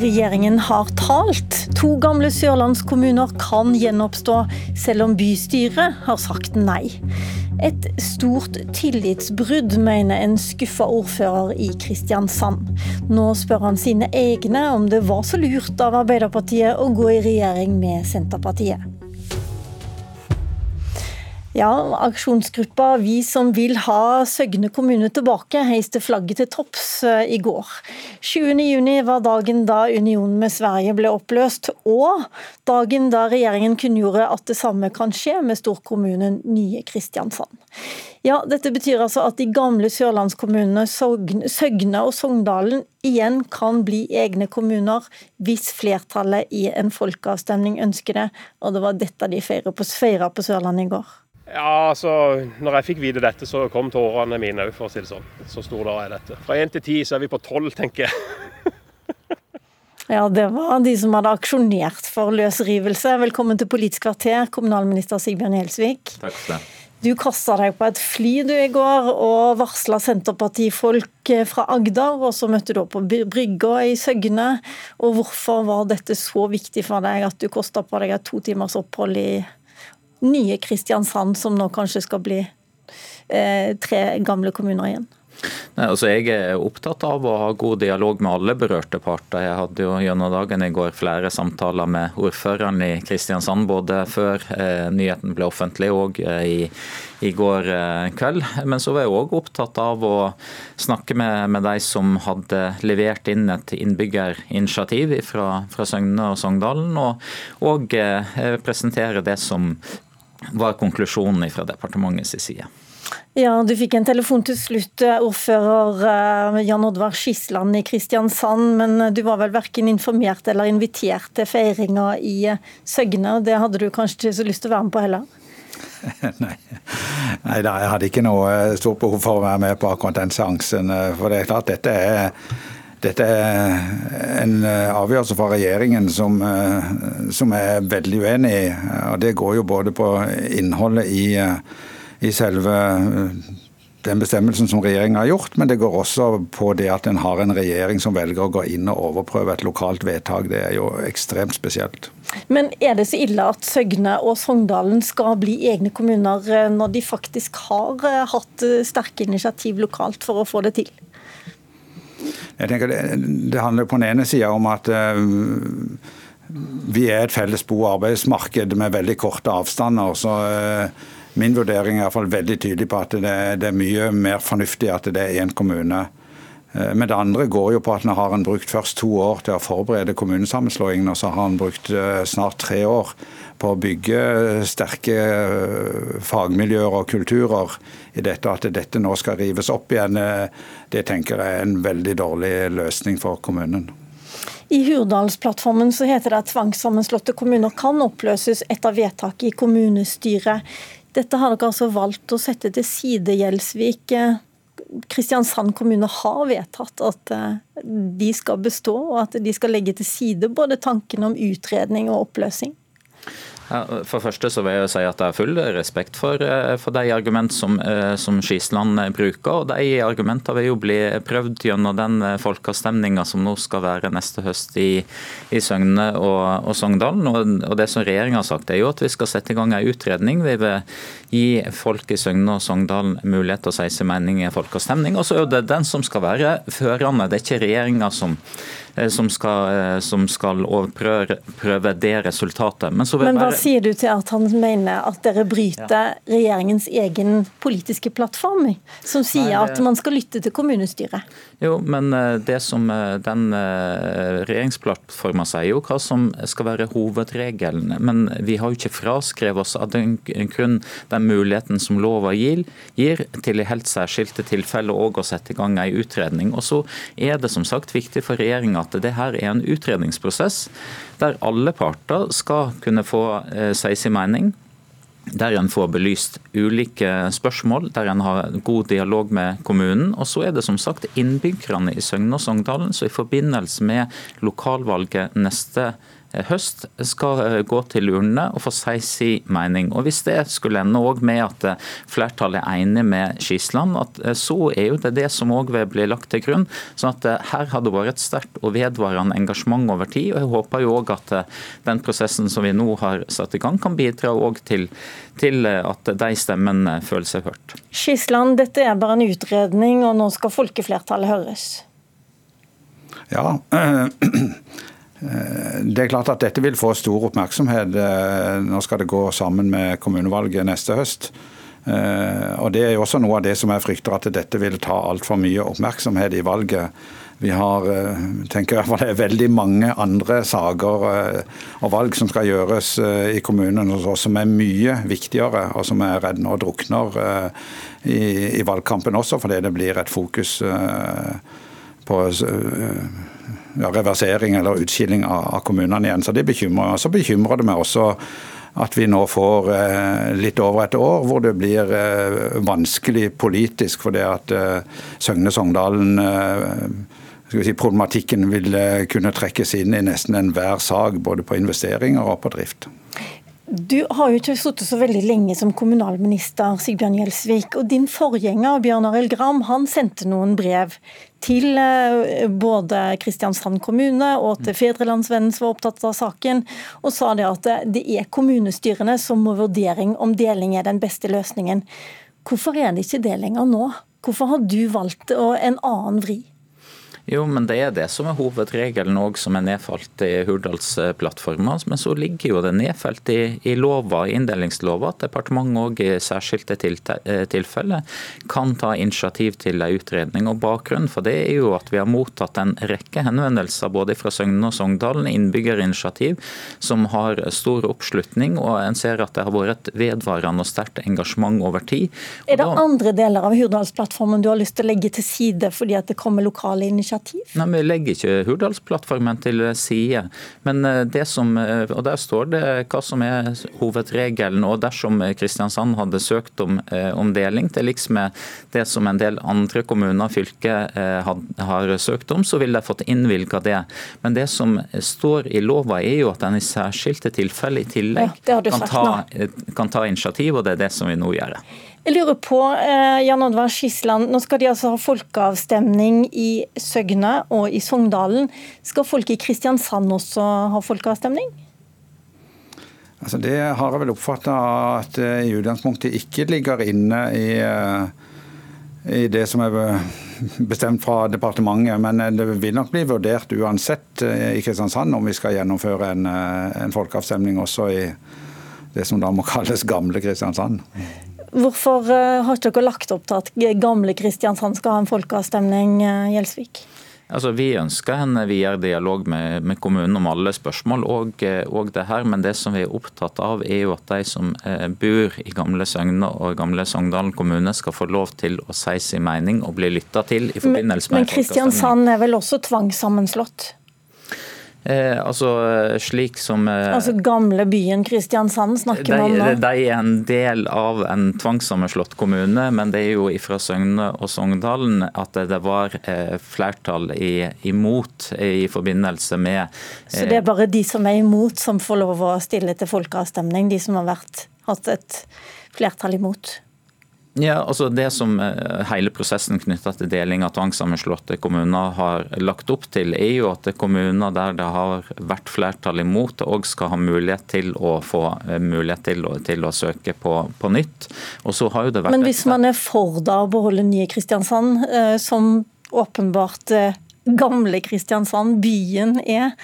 Regjeringen har talt. To gamle sørlandskommuner kan gjenoppstå, selv om bystyret har sagt nei. Et stort tillitsbrudd, mener en skuffa ordfører i Kristiansand. Nå spør han sine egne om det var så lurt av Arbeiderpartiet å gå i regjering med Senterpartiet. Ja, aksjonsgruppa Vi som vil ha Søgne kommune tilbake, heiste flagget til topps eh, i går. 20.6 var dagen da unionen med Sverige ble oppløst, og dagen da regjeringen kunngjorde at det samme kan skje med storkommunen nye Kristiansand. Ja, Dette betyr altså at de gamle sørlandskommunene Søgne og Sogndalen igjen kan bli egne kommuner, hvis flertallet i en folkeavstemning ønsker det. Og det var dette de feira på, på Sørlandet i går. Ja, altså, når jeg fikk vite dette, så kom tårene mine òg, for å si det sånn. Så stor da er dette. Fra én til ti så er vi på tolv, tenker jeg. ja, det var de som hadde aksjonert for løsrivelse. Velkommen til Politisk kvarter, kommunalminister Sigbjørn Gjelsvik. Takk skal du ha. Du kasta deg på et fly du i går og varsla Senterpartifolk fra Agder, og så møtte du opp på brygga i Søgne. Og hvorfor var dette så viktig for deg at du kosta på deg et to timers opphold i nye Kristiansand, som nå kanskje skal bli eh, tre gamle kommuner igjen? Nei, altså jeg er opptatt av å ha god dialog med alle berørte parter. Jeg hadde jo gjennom dagen i går flere samtaler med ordføreren i Kristiansand, både før eh, nyheten ble offentlig og eh, i, i, går eh, kveld. Men så var jeg òg opptatt av å snakke med, med, de som hadde levert inn et innbyggerinitiativ fra, fra Søgne og Sogndalen, og, og eh, presentere det som var konklusjonen fra departementets side. Ja, Du fikk en telefon til slutt, eh, ordfører eh, Jan Oddvar Skisland i Kristiansand. Men eh, du var vel verken informert eller invitert til feiringa i Søgne. Det hadde du kanskje ikke så lyst til å være med på heller? Nei. Nei da, jeg hadde ikke noe stort behov for å være med på akkurat den seansen. For det er klart, dette er dette er en eh, avgjørelse fra regjeringen som, eh, som er veldig uenig i. og Det går jo både på innholdet i, eh, i selve den bestemmelsen som regjeringen har gjort, men det går også på det at en har en regjering som velger å gå inn og overprøve et lokalt vedtak. Det er jo ekstremt spesielt. Men er det så ille at Søgne og Sogndalen skal bli egne kommuner, når de faktisk har hatt sterke initiativ lokalt for å få det til? Jeg tenker Det, det handler på den ene sida om at uh, vi er et felles bo- og arbeidsmarked med veldig korte avstander. så uh, Min vurdering er i hvert fall veldig tydelig på at det, det er mye mer fornuftig at det er én kommune. Uh, men det andre går jo på at nå har en brukt først to år til å forberede kommunesammenslåingen, og så har en brukt snart tre år på å bygge sterke fagmiljøer og kulturer i dette. At dette nå skal rives opp igjen, det tenker jeg er en veldig dårlig løsning for kommunen. I Hurdalsplattformen så heter det at tvangssammenslåtte kommuner kan oppløses etter vedtak i kommunestyret. Dette har dere altså valgt å sette til side, Gjelsvik. Kristiansand kommune har vedtatt at eh, de skal bestå, og at de skal legge til side både tanken om utredning og oppløsning. For første så vil jeg si at jeg har full respekt for, eh, for de argument som, eh, som Skisland bruker. og De argumentene vil jo bli prøvd gjennom den eh, folkeavstemninga som nå skal være neste høst i, i Søgne og, og Sogndalen. Og, og, Det som regjeringa har sagt er jo at vi skal sette i gang en utredning. Vi vil gi folk i Søgne og Sogndalen mulighet til å si sin mening i en folkeavstemning. Og så er det den som skal være førende. Det er ikke regjeringa som Eh, som skal, eh, som skal overprøve det resultatet. Men, så Men hva. Sier du til at han mener at dere bryter regjeringens egen politiske plattform, som sier Nei, det... at man skal lytte til kommunestyret? Jo, men eh, det som den regjeringsplattforma sier, jo hva som skal være hovedregelen. Men vi har jo ikke fraskrevet oss av den grunn den muligheten som lova gir, gir til i helt særskilte tilfeller òg å sette i gang en utredning. Og så er det som sagt viktig for regjeringa at det her er en utredningsprosess der alle parter skal kunne få eh, si sin mening. Der en får belyst ulike spørsmål, der en har god dialog med kommunen. Og så er det som sagt innbyggerne i Søgne og Sogndalen som i forbindelse med lokalvalget neste høst, skal gå til urnene og få si sin mening. Og Hvis det skulle ende med at flertallet er enig med Skisland, så er jo det det som òg vil bli lagt til grunn. sånn at Her har det vært et sterkt og vedvarende engasjement over tid. og Jeg håper jo òg at den prosessen som vi nå har satt i gang, kan bidra òg til, til at de stemmene føler seg hørt. Skisland, dette er bare en utredning, og nå skal folkeflertallet høres? Ja, det er klart at dette vil få stor oppmerksomhet. Nå skal det gå sammen med kommunevalget neste høst. Og Det er jo også noe av det som jeg frykter, at dette vil ta altfor mye oppmerksomhet i valget. Vi har tenker jeg, det er veldig mange andre saker og valg som skal gjøres i kommunen som er mye viktigere, og som jeg er redd nå drukner i, i valgkampen også, fordi det blir et fokus på reversering eller utskilling av, kommunene igjen. Så det bekymrer, så bekymrer det meg også at vi nå får eh, litt over et år hvor det blir eh, vanskelig politisk fordi at eh, Søgne-Sogndalen si, Problematikken vil kunne trekkes inn i nesten enhver sak, både på investeringer og på drift. Du har jo ikke sittet så veldig lenge som kommunalminister, Sigbjørn Gjelsvik. Og din forgjenger Bjørn Arild Gram han sendte noen brev til eh, både Kristiansand kommune og til Fedrelandsvennen som var opptatt av saken, og sa det at det er kommunestyrene som må vurdering om deling er den beste løsningen. Hvorfor er det ikke det lenger nå? Hvorfor har du valgt en annen vri? Jo, men det er det som er hovedregelen òg, som er nedfalt i Hurdalsplattforma. Men så ligger jo det nedfelt i, i lova, i inndelingslova at departementet òg i særskilte eh, tilfeller kan ta initiativ til en utredning. Og Bakgrunnen for det er jo at vi har mottatt en rekke henvendelser både fra Søgne og Sogndalen, innbyggerinitiativ, som har stor oppslutning. Og en ser at det har vært et vedvarende og sterkt engasjement over tid. Og er det da... andre deler av Hurdalsplattformen du har lyst til å legge til side fordi at det kommer lokale initiativ? Initiativ? Nei, Vi legger ikke Hurdalsplattformen til side. Men eh, det som, eh, og Der står det hva som er hovedregelen. og Dersom Kristiansand hadde søkt om, eh, om deling, til liks med det som en del andre kommuner og fylker har søkt om, så ville de fått innvilga det. Men det som står i lova er jo at en i særskilte tilfeller i tillegg ja, kan, ta, kan ta initiativ, og det er det som vi nå gjør. Jeg lurer på, eh, Jan Oddvar Skisland, nå skal de altså ha folkeavstemning i Søgne og i Sogndalen. Skal folk i Kristiansand også ha folkeavstemning? Altså det har jeg vel oppfatta at det i utgangspunktet ikke ligger inne i, eh, i, det som er bestemt fra departementet. Men det vil nok bli vurdert uansett eh, i Kristiansand om vi skal gjennomføre en, en folkeavstemning også i det som da må kalles gamle Kristiansand. Hvorfor eh, har ikke dere lagt opp til at gamle Kristiansand skal ha en folkeavstemning, eh, Gjelsvik? Altså, vi ønsker en videre dialog med, med, kommunen om alle spørsmål, og, eh, og, det her. Men det som vi er opptatt av, er jo at de som bor i gamle Søgne og gamle Sogndalen kommune, skal få lov til å si sin mening og bli lytta til i forbindelse med Men, men Kristiansand er vel også tvangssammenslått? Eh, altså slik som eh, Altså gamle byen Kristiansand snakker man om nå? De er en del av en tvangssammenslått kommune, men det er jo fra Søgne og Sogndalen at det var eh, flertall i, imot i forbindelse med eh, Så det er bare de som er imot som får lov å stille til folkeavstemning? De som har vært, hatt et flertall imot? Ja, altså Det som eh, hele prosessen knytta til deling av tvangssammenslåtte kommuner har lagt opp til, er jo at kommuner der det har vært flertall imot, òg skal ha mulighet til å få eh, mulighet til å, til å søke på, på, nytt. Og så har jo det vært... Men hvis man er for da å beholde nye Kristiansand, eh, som åpenbart gamle Kristiansand, byen, er,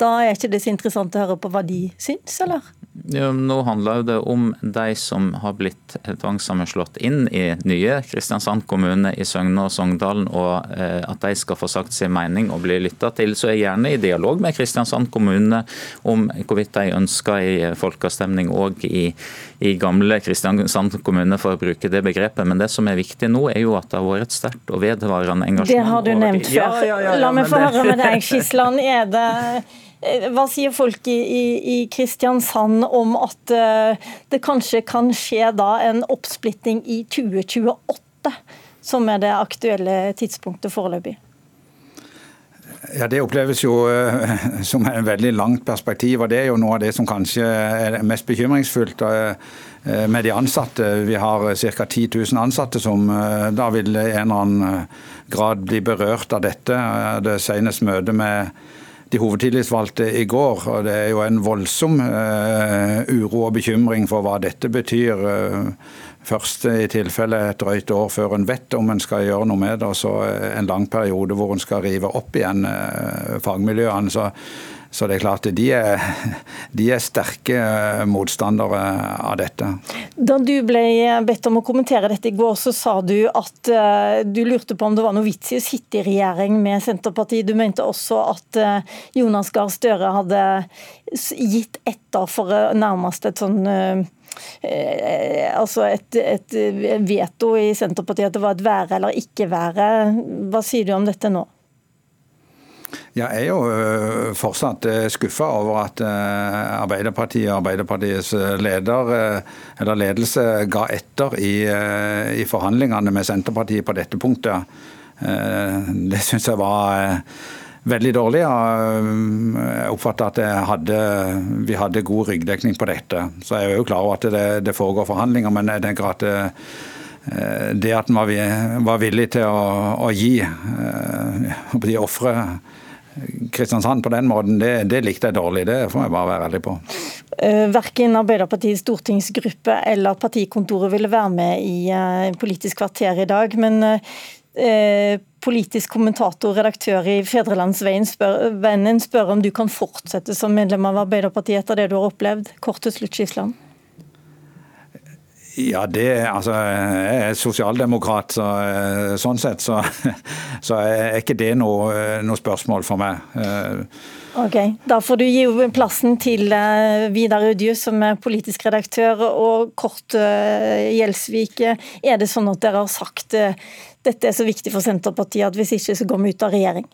da er ikke det så interessant å høre på hva de syns, eller? Nå handler det om de som har blitt tvangssammenslått inn i nye Kristiansand kommune i Søgne og Sogndalen, og eh, at de skal få sagt sin mening og bli lytta til. Så jeg er gjerne i dialog med Kristiansand kommune om hvorvidt de ønsker en folkeavstemning òg i, i, gamle Kristiansand kommune, for å bruke det begrepet. Men det som er viktig nå, er jo at det har vært et sterkt og vedvarende engasjement. Det har du nevnt før. Ja, ja, ja, La meg få høre med deg, Skisland. Er det hva sier folk i, i, i Kristiansand om at uh, det kanskje kan skje da en oppsplitting i 2028, som er det aktuelle tidspunktet foreløpig? Ja, Det oppleves jo som et veldig langt perspektiv. og Det er jo noe av det som kanskje er mest bekymringsfullt med de ansatte. Vi har ca. 10 000 ansatte som da vil i en eller annen grad bli berørt av dette. Det seneste møtet med de hovedtillitsvalgte i går. og Det er jo en voldsom uh, uro og bekymring for hva dette betyr. Uh, først i tilfelle et drøyt år før en vet om en skal gjøre noe med det, og så en lang periode hvor en skal rive opp igjen fagmiljøene. Så så det er klart de er, de er sterke motstandere av dette. Da du ble bedt om å kommentere dette i går, så sa du at uh, du lurte på om det var noe vits i å sitte i regjering med Senterpartiet. Du mente også at uh, Jonas Gahr Støre hadde gitt etter for nærmest et sånn altså et, et veto i Senterpartiet at det var et være eller ikke være. Hva sier du om dette nå? Jeg er jo øh, fortsatt øh, skuffa over at øh, Arbeiderpartiet og Arbeiderpartiets leder, eller ledelse ga etter i, i forhandlingene med Senterpartiet på dette punktet. Det syns jeg var veldig dårlig. Jeg oppfatter at hadde, vi hadde god ryggdekning på dette. Så jeg er jo klar over at det, det foregår forhandlinger, men jeg tenker at det, det at en var, villig til å, å gi de ofre Kristiansand på den måten, det, det, likte jeg dårlig. Det får jeg bare være ærlig på. Eh, verken Arbeiderpartiets stortingsgruppe eller partikontoret ville være med i eh, Politisk kvarter i dag. Men eh, politisk kommentator, redaktør i Fedrelandsveien spør, spør om du kan fortsette som medlem av Arbeiderpartiet etter det du har opplevd. Kort til slutt, Skisland. Ja, det, altså, Jeg er sosialdemokrat, så, eh, sånn sett så, så, er ikke det noe, noe spørsmål for meg. Eh, ok, Da får du gi plassen til eh, Vidar Udjus, som er politisk redaktør, og Kort Gjelsvik. Er det sånn at dere har sagt dette er så viktig for Senterpartiet at hvis ikke så går vi ut av regjering?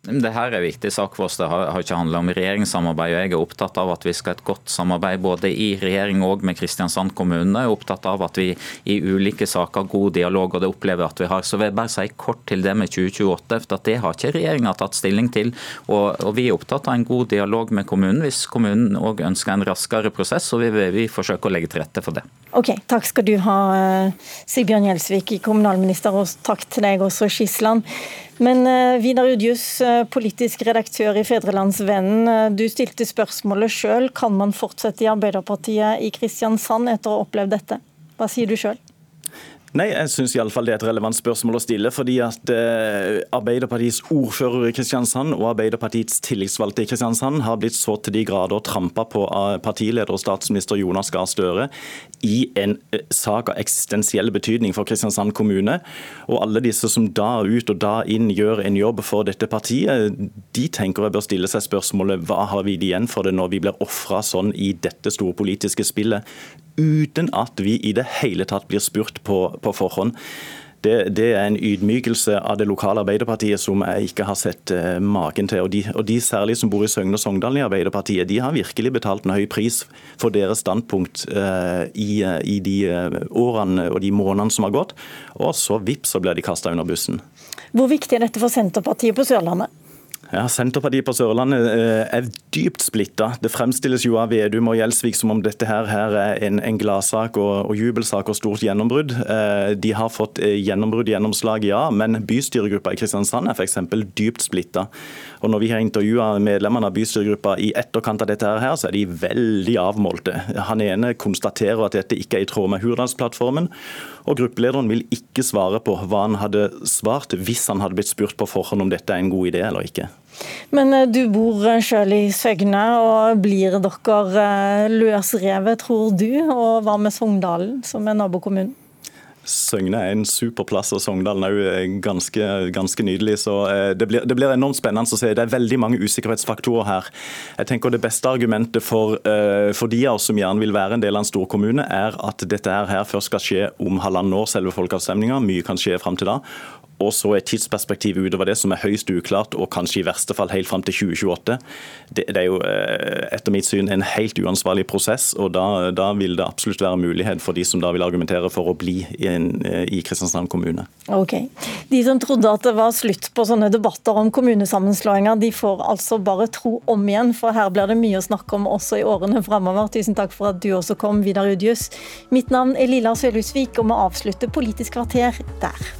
Det her er en viktig sak for oss. Det har, ikke handlet om regjeringssamarbeid. og Jeg er opptatt av at vi skal ha et godt samarbeid både i regjering og med Kristiansand kommune. Jeg er opptatt av at vi i ulike saker har god dialog, og det opplever jeg at vi har. Så vil jeg bare si kort til det med 2028, for det har ikke regjeringa tatt stilling til. Og, og, Vi er opptatt av en god dialog med kommunen hvis kommunen òg ønsker en raskere prosess. og vi, vi forsøker å legge til rette for det. Ok, Takk skal du ha, Sigbjørn Gjelsvik, kommunalminister, og takk til deg også, Skisland. Men uh, Vidar Udjus, uh, politisk redaktør i Fedrelandsvennen. Uh, du stilte spørsmålet sjøl. Kan man fortsette i Arbeiderpartiet i Kristiansand etter å ha opplevd dette? Hva sier du sjøl? Nei, jeg syns det er et relevant spørsmål å stille. fordi at eh, Arbeiderpartiets ordfører i Kristiansand og Arbeiderpartiets tillitsvalgte i Kristiansand har blitt så til de grader trampa på av partileder og statsminister Jonas Gahr Støre i en eh, sak av eksistensiell betydning for Kristiansand kommune. Og alle disse som da ut og da inn gjør en jobb for dette partiet, de tenker jeg bør stille seg spørsmålet hva har vi igjen for det når vi blir ofra sånn i dette store politiske spillet uten at vi i det hele tatt blir spurt på, på forhånd. Det, det, er en ydmykelse av det lokale Arbeiderpartiet som jeg ikke har sett uh, maken til. Og de, og de, særlig som bor i Søgne og Sogndal i Arbeiderpartiet, de har virkelig betalt en høy pris for deres standpunkt uh, i, uh, i, de årene og de månedene som har gått. Og så vips, så blir de kasta under bussen. Hvor viktig er dette for Senterpartiet på Sørlandet? Ja, Senterpartiet på Sørlandet eh, er dypt splitta. Det fremstilles jo av Vedum og Gjelsvik som om dette her, her er en, en gladsak og, og, jubelsak og stort gjennombrudd. Eh, de har fått eh, gjennombrudd, gjennomslag, ja, men bystyregruppa i Kristiansand er f.eks. dypt splitta. Og når vi har intervjua medlemmene av bystyregruppa i etterkant av dette her, så er de veldig avmålte. Han ene konstaterer at dette ikke er i tråd med Hurdalsplattformen. Og gruppelederen vil ikke svare på hva han hadde svart hvis han hadde blitt spurt på forhånd om dette er en god idé eller ikke. Men eh, du bor sjøl selv i Søgne, og blir dere eh, løsrevet, tror du? Og hva med Sogndalen, som er nabokommunen? Søgne er en super plass, og Sogndalen er jo ganske, ganske nydelig. så det blir, det blir, enormt spennende å se. Det er veldig mange usikkerhetsfaktorer her. Jeg tenker Det beste argumentet for, for de av oss som gjerne vil være en del av en storkommune, er at dette her først skal skje om halvannet år, selve folkeavstemninga. Mye kan skje fram til da. Og så er tidsperspektivet utover det som er høyst uklart, og kanskje i verste fall helt fram til 2028. Det, det er jo eh, etter mitt syn en helt uansvarlig prosess, og da, da, vil det absolutt være mulighet for de som da vil argumentere for å bli i, en, eh, i Kristiansand kommune. Ok. De som trodde at det var slutt på sånne debatter om kommunesammenslåinger, de får altså bare tro om igjen, for her blir det mye å snakke om også i årene framover. Tusen takk for at du også kom, Vidar Udjus. Mitt navn er Lilla Sølhusvik, og vi avslutter Politisk kvarter der.